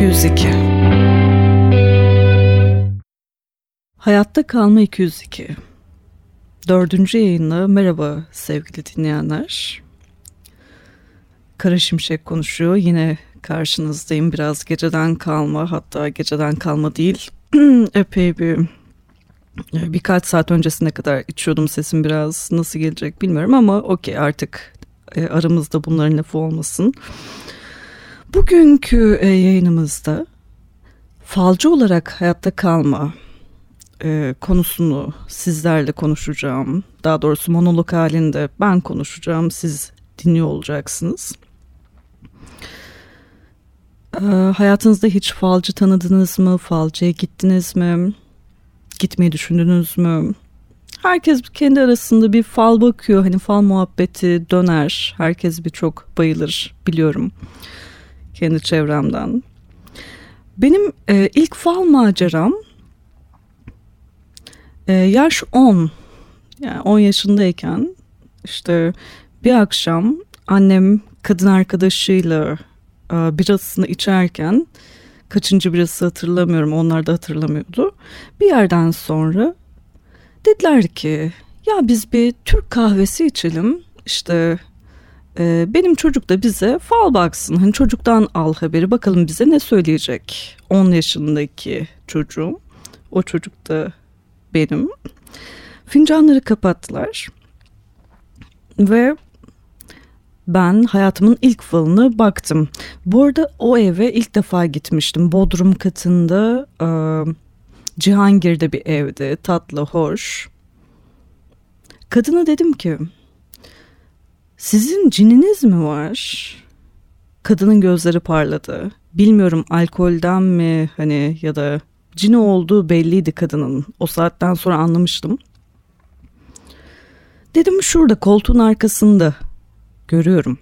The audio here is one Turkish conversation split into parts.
Kalma 202 Hayatta Kalma 202 Dördüncü yayında merhaba sevgili dinleyenler. Kara Şimşek konuşuyor. Yine karşınızdayım. Biraz geceden kalma hatta geceden kalma değil. Epey bir birkaç saat öncesine kadar içiyordum sesim biraz nasıl gelecek bilmiyorum ama okey artık e, aramızda bunların lafı olmasın. Bugünkü e, yayınımızda falcı olarak hayatta kalma e, konusunu sizlerle konuşacağım. Daha doğrusu monolog halinde ben konuşacağım. Siz dinliyor olacaksınız. E, hayatınızda hiç falcı tanıdınız mı? Falcıya gittiniz mi? Gitmeyi düşündünüz mü? Herkes kendi arasında bir fal bakıyor. Hani fal muhabbeti döner. Herkes bir çok bayılır biliyorum kendi çevremden. Benim e, ilk fal maceram e, yaş 10 yani 10 yaşındayken işte bir akşam annem kadın arkadaşıyla e, birasını içerken kaçıncı birası hatırlamıyorum onlar da hatırlamıyordu. Bir yerden sonra dediler ki ya biz bir Türk kahvesi içelim işte e, benim çocuk da bize fal baksın hani çocuktan al haberi bakalım bize ne söyleyecek 10 yaşındaki çocuğum o çocuk da benim. Fincanları kapattılar. Ve ben hayatımın ilk falına baktım. Bu arada o eve ilk defa gitmiştim. Bodrum katında e, Cihangir'de bir evde. Tatlı, hoş. Kadına dedim ki sizin cininiz mi var? Kadının gözleri parladı. Bilmiyorum alkolden mi hani ya da cini olduğu belliydi kadının. O saatten sonra anlamıştım. Dedim şurada koltuğun arkasında görüyorum.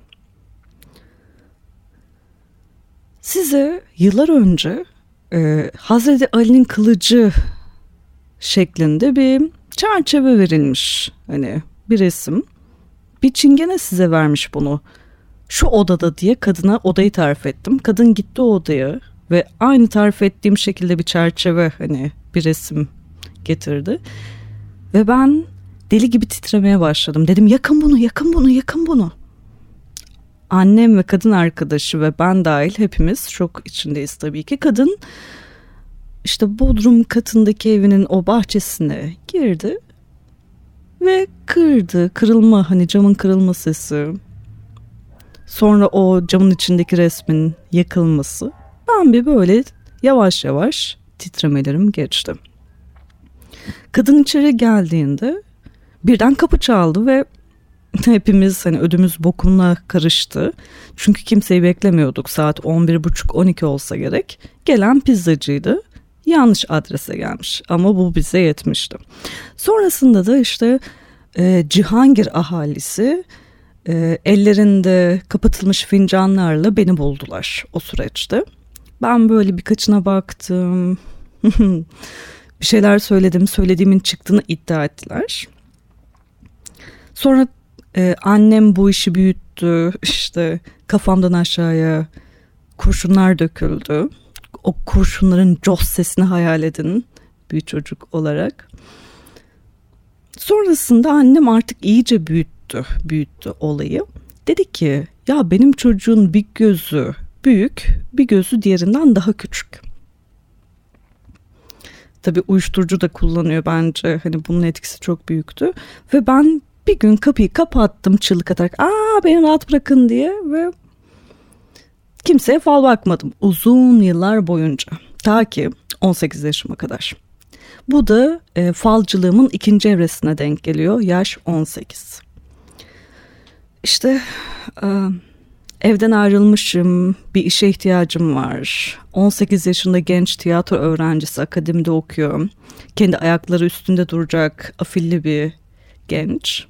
Size yıllar önce e, Hazreti Ali'nin kılıcı şeklinde bir çerçeve verilmiş. Hani bir resim. Bir çingene size vermiş bunu. Şu odada diye kadına odayı tarif ettim. Kadın gitti o odaya ve aynı tarif ettiğim şekilde bir çerçeve hani bir resim getirdi. Ve ben deli gibi titremeye başladım. Dedim yakın bunu, yakın bunu, yakın bunu. Annem ve kadın arkadaşı ve ben dahil hepimiz çok içindeyiz tabii ki. Kadın işte Bodrum katındaki evinin o bahçesine girdi ve kırdı. Kırılma hani camın kırılma sesi. Sonra o camın içindeki resmin yakılması. Ben bir böyle yavaş yavaş titremelerim geçti. Kadın içeri geldiğinde birden kapı çaldı ve hepimiz hani ödümüz bokumla karıştı. Çünkü kimseyi beklemiyorduk. Saat 11.30-12 olsa gerek. Gelen pizzacıydı. Yanlış adrese gelmiş ama bu bize yetmişti. Sonrasında da işte e, Cihangir ahalisi e, ellerinde kapatılmış fincanlarla beni buldular o süreçte. Ben böyle birkaçına baktım. bir şeyler söyledim. Söylediğimin çıktığını iddia ettiler. Sonra e, annem bu işi büyüttü. İşte kafamdan aşağıya kurşunlar döküldü. O kurşunların coz sesini hayal edin bir çocuk olarak. Sonrasında annem artık iyice büyüttü, büyüttü olayı. Dedi ki ya benim çocuğun bir gözü büyük, bir gözü diğerinden daha küçük. Tabii uyuşturucu da kullanıyor bence. Hani bunun etkisi çok büyüktü. Ve ben bir gün kapıyı kapattım çığlık atarak. Aa beni rahat bırakın diye ve kimseye fal bakmadım uzun yıllar boyunca. Ta ki 18 yaşıma kadar. Bu da e, falcılığımın ikinci evresine denk geliyor. Yaş 18. İşte e, Evden ayrılmışım, bir işe ihtiyacım var. 18 yaşında genç tiyatro öğrencisi akademide okuyor. Kendi ayakları üstünde duracak afilli bir genç.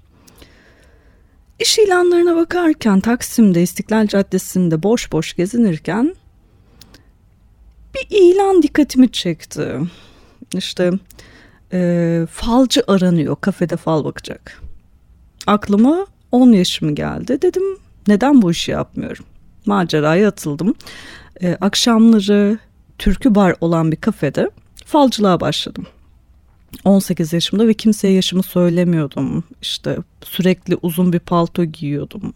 İş ilanlarına bakarken Taksim'de İstiklal Caddesi'nde boş boş gezinirken bir ilan dikkatimi çekti. İşte e, falcı aranıyor kafede fal bakacak. Aklıma 10 yaşım geldi. Dedim neden bu işi yapmıyorum? Maceraya atıldım. e, akşamları türkü bar olan bir kafede falcılığa başladım. 18 yaşımda ve kimseye yaşımı söylemiyordum. İşte sürekli uzun bir palto giyiyordum.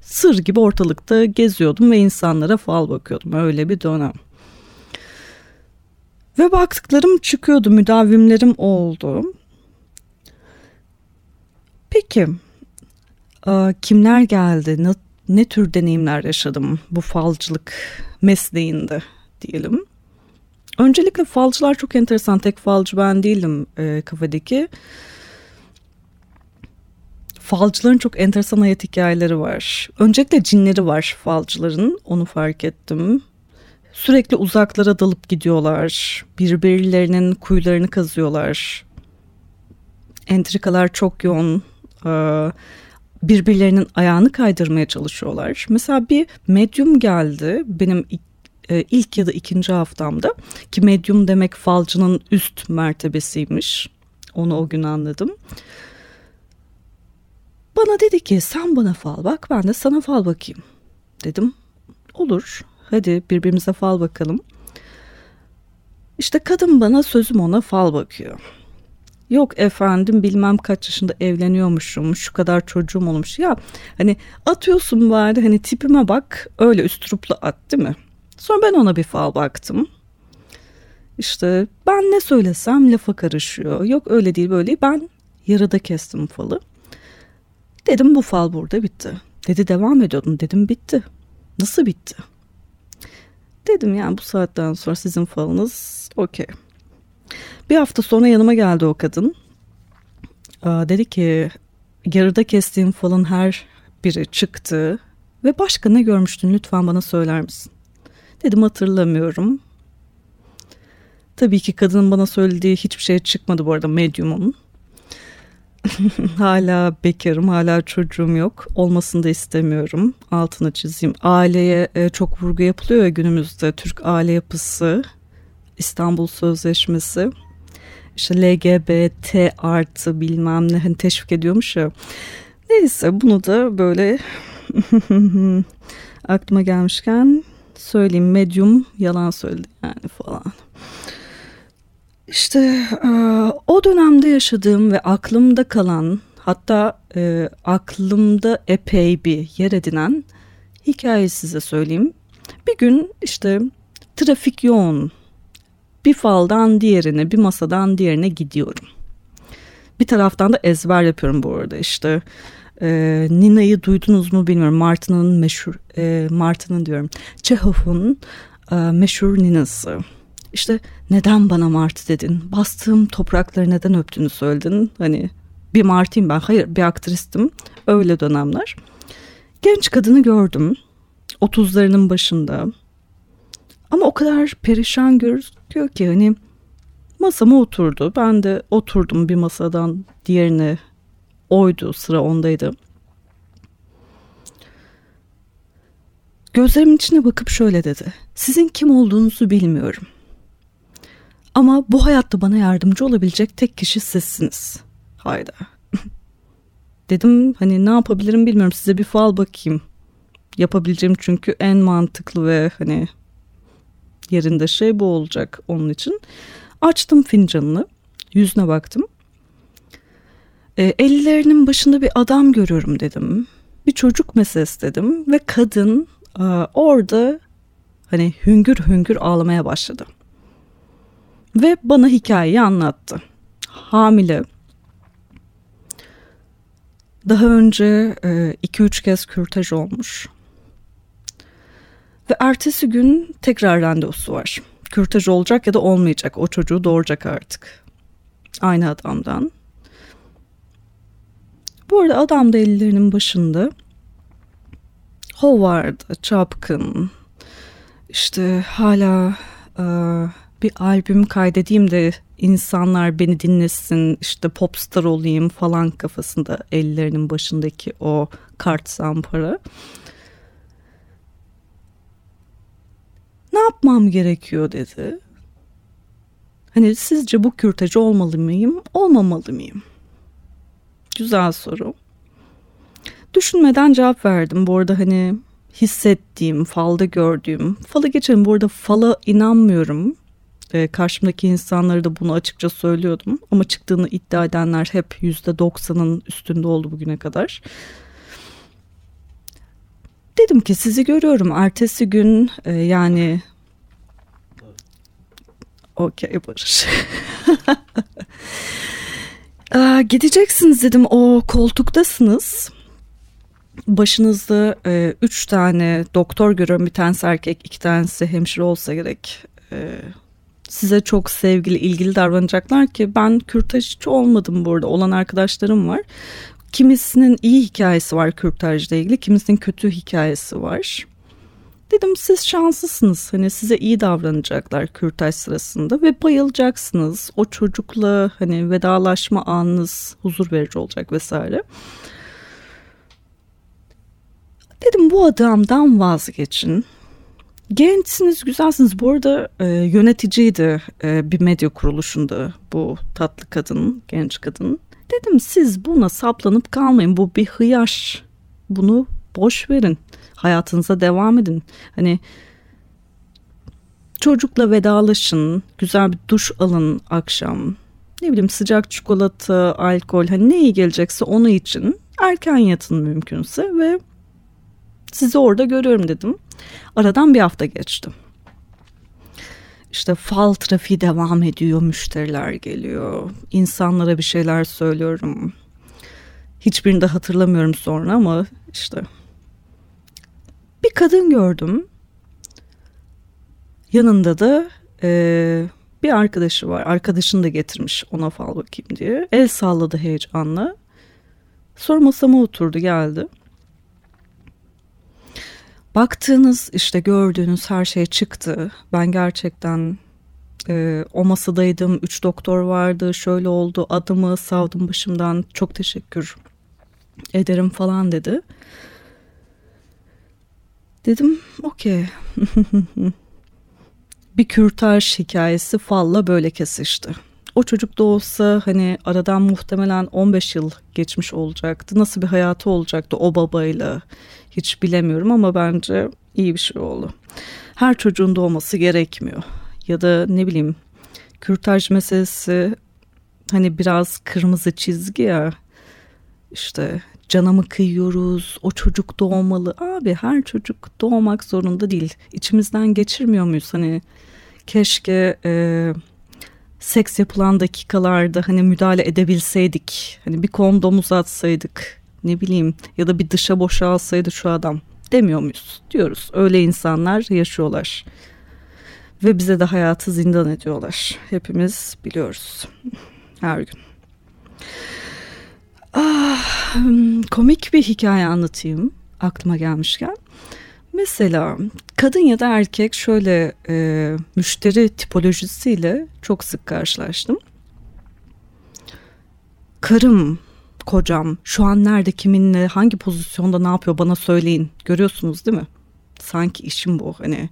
Sır gibi ortalıkta geziyordum ve insanlara fal bakıyordum. Öyle bir dönem. Ve baktıklarım çıkıyordu, müdavimlerim oldu. Peki kimler geldi, ne, ne tür deneyimler yaşadım bu falcılık mesleğinde diyelim. Öncelikle falcılar çok enteresan. Tek falcı ben değilim e, kafedeki. Falcıların çok enteresan hayat hikayeleri var. Öncelikle cinleri var falcıların. Onu fark ettim. Sürekli uzaklara dalıp gidiyorlar. Birbirlerinin kuyularını kazıyorlar. Entrikalar çok yoğun. Ee, birbirlerinin ayağını kaydırmaya çalışıyorlar. Mesela bir medyum geldi benim ilk ya da ikinci haftamda ki medyum demek falcının üst mertebesiymiş. Onu o gün anladım. Bana dedi ki sen bana fal bak ben de sana fal bakayım. Dedim olur hadi birbirimize fal bakalım. İşte kadın bana sözüm ona fal bakıyor. Yok efendim bilmem kaç yaşında evleniyormuşum şu kadar çocuğum olmuş ya hani atıyorsun bari hani tipime bak öyle üstruplu at değil mi? Sonra ben ona bir fal baktım. İşte ben ne söylesem lafa karışıyor. Yok öyle değil böyle ben yarıda kestim falı. Dedim bu fal burada bitti. Dedi devam ediyordum dedim bitti. Nasıl bitti? Dedim yani bu saatten sonra sizin falınız okey. Bir hafta sonra yanıma geldi o kadın. Aa, dedi ki yarıda kestiğim falın her biri çıktı ve başka ne görmüştün lütfen bana söyler misin? Dedim hatırlamıyorum. Tabii ki kadının bana söylediği hiçbir şey çıkmadı bu arada medyumum. hala bekarım, hala çocuğum yok. Olmasını da istemiyorum. Altını çizeyim. Aileye e, çok vurgu yapılıyor ya günümüzde. Türk aile yapısı, İstanbul Sözleşmesi. İşte LGBT artı bilmem ne hani teşvik ediyormuş ya. Neyse bunu da böyle aklıma gelmişken söyleyeyim medyum yalan söyledi yani falan. İşte e, o dönemde yaşadığım ve aklımda kalan hatta e, aklımda epey bir yer edinen hikayeyi size söyleyeyim. Bir gün işte trafik yoğun bir faldan diğerine bir masadan diğerine gidiyorum. Bir taraftan da ezber yapıyorum bu arada işte e, Nina'yı duydunuz mu bilmiyorum. Martin'in meşhur, e, Martin'in diyorum. Çehov'un e, meşhur Nina'sı. İşte neden bana Martı dedin? Bastığım toprakları neden öptüğünü söyledin? Hani bir Martıyım ben. Hayır bir aktristim. Öyle dönemler. Genç kadını gördüm. Otuzlarının başında. Ama o kadar perişan gözüküyor ki hani masama oturdu. Ben de oturdum bir masadan diğerine oydu sıra ondaydı. Gözlerimin içine bakıp şöyle dedi. Sizin kim olduğunuzu bilmiyorum. Ama bu hayatta bana yardımcı olabilecek tek kişi sizsiniz. Hayda. Dedim hani ne yapabilirim bilmiyorum size bir fal bakayım. Yapabileceğim çünkü en mantıklı ve hani yerinde şey bu olacak onun için. Açtım fincanını yüzüne baktım. E, ellerinin başında bir adam görüyorum dedim. Bir çocuk meselesi dedim ve kadın e, orada hani hüngür hüngür ağlamaya başladı. Ve bana hikayeyi anlattı. Hamile. Daha önce 2-3 e, kez kürtaj olmuş. Ve ertesi gün tekrar randevusu var. Kürtaj olacak ya da olmayacak. O çocuğu doğuracak artık. Aynı adamdan. Bu arada adam da ellerinin başında Howard, çapkın, işte hala e, bir albüm kaydedeyim de insanlar beni dinlesin, işte popstar olayım falan kafasında ellerinin başındaki o kart zampara. Ne yapmam gerekiyor dedi. Hani sizce bu kürteci olmalı mıyım, olmamalı mıyım? Güzel soru. Düşünmeden cevap verdim. Bu arada hani hissettiğim, falda gördüğüm, falı geçelim bu arada fala inanmıyorum. E, karşımdaki insanlara da bunu açıkça söylüyordum. Ama çıktığını iddia edenler hep %90'ın üstünde oldu bugüne kadar. Dedim ki sizi görüyorum. Ertesi gün e, yani Okey Barış. Aa, gideceksiniz dedim o koltuktasınız. Başınızda e, üç tane doktor görüyorum. Bir tanesi erkek, iki tanesi hemşire olsa gerek. E, size çok sevgili, ilgili davranacaklar ki ben kürtajcı olmadım burada. Olan arkadaşlarım var. Kimisinin iyi hikayesi var kürtajla ilgili, kimisinin kötü hikayesi var. Dedim siz şanslısınız. Hani size iyi davranacaklar kürtaj sırasında ve bayılacaksınız. O çocukla hani vedalaşma anınız huzur verici olacak vesaire. Dedim bu adamdan vazgeçin. Gençsiniz, güzelsiniz. Bu arada e, yöneticiydi e, bir medya kuruluşunda bu tatlı kadın, genç kadın. Dedim siz buna saplanıp kalmayın. Bu bir hıyar. Bunu boş verin. Hayatınıza devam edin. Hani çocukla vedalaşın. Güzel bir duş alın akşam. Ne bileyim sıcak çikolata, alkol hani ne iyi gelecekse onu için erken yatın mümkünse ve sizi orada görüyorum dedim. Aradan bir hafta geçti. İşte fal trafiği devam ediyor, müşteriler geliyor. İnsanlara bir şeyler söylüyorum. Hiçbirini de hatırlamıyorum sonra ama işte bir kadın gördüm. Yanında da e, bir arkadaşı var. Arkadaşını da getirmiş ona fal bakayım diye. El salladı heyecanla. Sonra masama oturdu geldi. Baktığınız işte gördüğünüz her şey çıktı. Ben gerçekten e, o masadaydım. Üç doktor vardı. Şöyle oldu. Adımı savdım başımdan. Çok teşekkür ederim falan dedi. Dedim okey. bir kürtaj hikayesi falla böyle kesişti. O çocuk da olsa hani aradan muhtemelen 15 yıl geçmiş olacaktı. Nasıl bir hayatı olacaktı o babayla hiç bilemiyorum ama bence iyi bir şey oldu. Her çocuğun doğması gerekmiyor. Ya da ne bileyim kürtaj meselesi hani biraz kırmızı çizgi ya işte cana mı kıyıyoruz? O çocuk doğmalı. Abi her çocuk doğmak zorunda değil. İçimizden geçirmiyor muyuz? Hani keşke e, seks yapılan dakikalarda hani müdahale edebilseydik. Hani bir kondom uzatsaydık. Ne bileyim ya da bir dışa boşalsaydı şu adam demiyor muyuz? Diyoruz. Öyle insanlar yaşıyorlar. Ve bize de hayatı zindan ediyorlar. Hepimiz biliyoruz. Her gün. Ah, komik bir hikaye anlatayım aklıma gelmişken. Mesela kadın ya da erkek şöyle e, müşteri tipolojisiyle çok sık karşılaştım. Karım, kocam şu an nerede kiminle hangi pozisyonda ne yapıyor bana söyleyin. Görüyorsunuz değil mi? Sanki işim bu hani.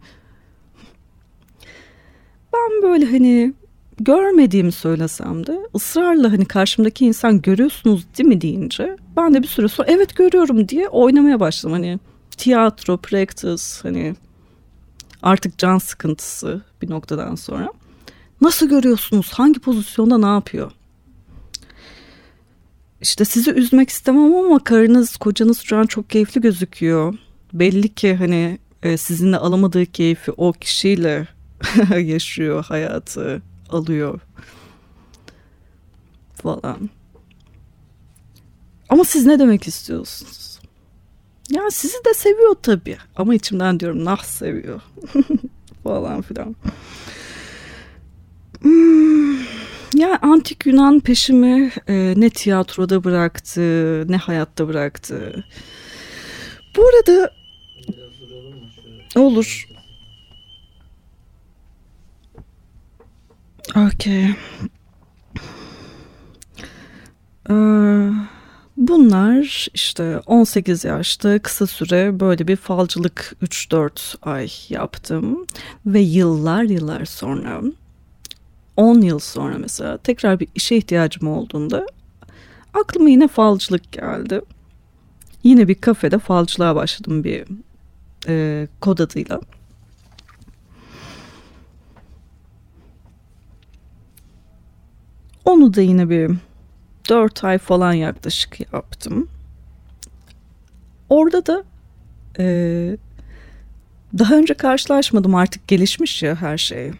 Ben böyle hani görmediğimi söylesem de ısrarla hani karşımdaki insan görüyorsunuz değil mi deyince ben de bir süre sonra evet görüyorum diye oynamaya başladım. Hani tiyatro, practice hani artık can sıkıntısı bir noktadan sonra. Nasıl görüyorsunuz? Hangi pozisyonda ne yapıyor? İşte sizi üzmek istemem ama karınız, kocanız şu an çok keyifli gözüküyor. Belli ki hani e, sizinle alamadığı keyfi o kişiyle yaşıyor hayatı alıyor falan. Ama siz ne demek istiyorsunuz? Ya sizi de seviyor tabii. Ama içimden diyorum nah seviyor. falan filan. Hmm, ya antik Yunan peşimi e, ne tiyatroda bıraktı ne hayatta bıraktı. Bu arada olur. Okey. Ee, bunlar işte 18 yaşta kısa süre böyle bir falcılık 3-4 ay yaptım. Ve yıllar yıllar sonra 10 yıl sonra mesela tekrar bir işe ihtiyacım olduğunda aklıma yine falcılık geldi. Yine bir kafede falcılığa başladım bir e, kod adıyla. Onu da yine bir 4 ay falan yaklaşık yaptım. Orada da e, daha önce karşılaşmadım artık gelişmiş ya her şey.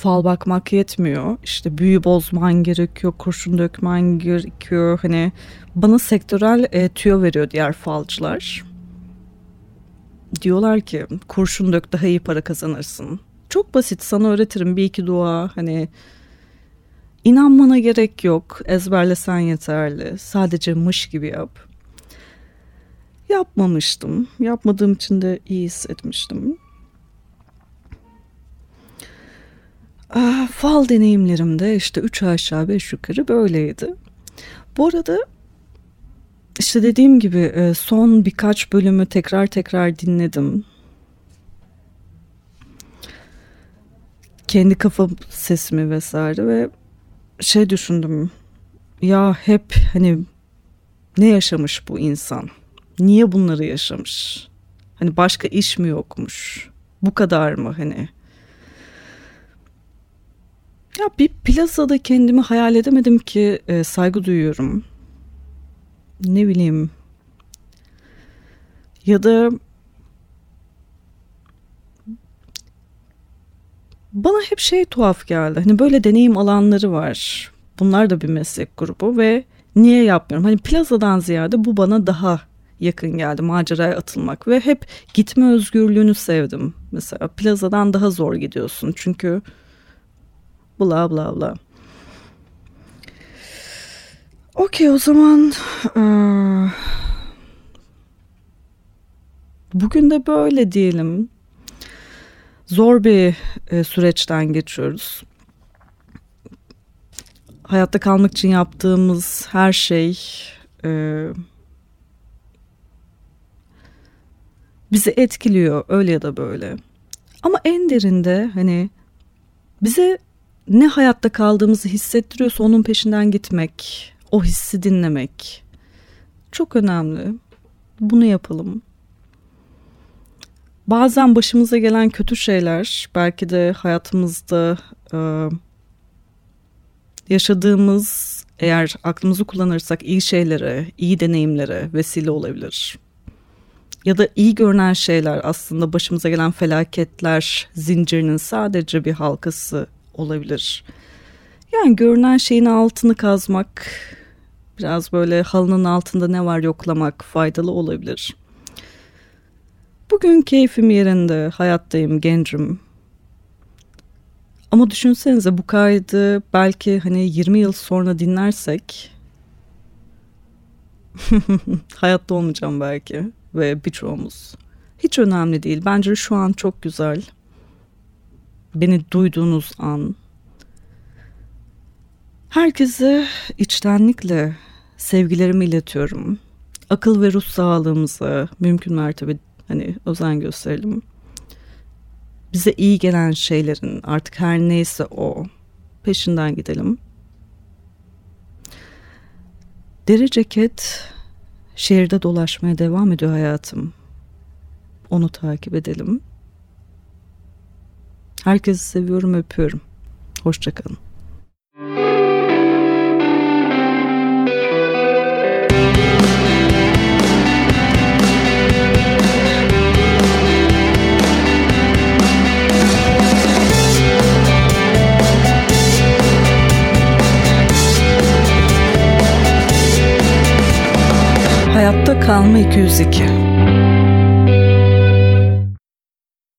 Fal bakmak yetmiyor. İşte büyü bozman gerekiyor, kurşun dökmen gerekiyor. Hani bana sektörel e, tüyo veriyor diğer falcılar. Diyorlar ki kurşun dök daha iyi para kazanırsın. Çok basit sana öğretirim bir iki dua hani İnanmana gerek yok. Ezberlesen yeterli. Sadece mış gibi yap. Yapmamıştım. Yapmadığım için de iyi hissetmiştim. Fal deneyimlerimde işte üç aşağı beş yukarı böyleydi. Bu arada işte dediğim gibi e, son birkaç bölümü tekrar tekrar dinledim. Kendi kafa sesimi vesaire ve şey düşündüm. Ya hep hani ne yaşamış bu insan? Niye bunları yaşamış? Hani başka iş mi yokmuş? Bu kadar mı hani? Ya bir plazada kendimi hayal edemedim ki e, saygı duyuyorum. Ne bileyim. Ya da bana hep şey tuhaf geldi. Hani böyle deneyim alanları var. Bunlar da bir meslek grubu ve niye yapmıyorum? Hani plazadan ziyade bu bana daha yakın geldi maceraya atılmak ve hep gitme özgürlüğünü sevdim. Mesela plazadan daha zor gidiyorsun çünkü bla bla bla. Okey o zaman bugün de böyle diyelim zor bir süreçten geçiyoruz. Hayatta kalmak için yaptığımız her şey bizi etkiliyor öyle ya da böyle. Ama en derinde hani bize ne hayatta kaldığımızı hissettiriyorsa onun peşinden gitmek, o hissi dinlemek çok önemli. Bunu yapalım. Bazen başımıza gelen kötü şeyler belki de hayatımızda e, yaşadığımız eğer aklımızı kullanırsak iyi şeylere, iyi deneyimlere vesile olabilir. Ya da iyi görünen şeyler aslında başımıza gelen felaketler zincirinin sadece bir halkası olabilir. Yani görünen şeyin altını kazmak, biraz böyle halının altında ne var yoklamak faydalı olabilir. Bugün keyfim yerinde, hayattayım, gencim. Ama düşünsenize bu kaydı belki hani 20 yıl sonra dinlersek hayatta olmayacağım belki ve birçoğumuz. Hiç önemli değil. Bence şu an çok güzel. Beni duyduğunuz an. Herkese içtenlikle sevgilerimi iletiyorum. Akıl ve ruh sağlığımıza mümkün mertebe Hani özen gösterelim. Bize iyi gelen şeylerin artık her neyse o peşinden gidelim. Deri ceket şehirde dolaşmaya devam ediyor hayatım. Onu takip edelim. Herkesi seviyorum, öpüyorum. Hoşçakalın. Hayatta Kalma 202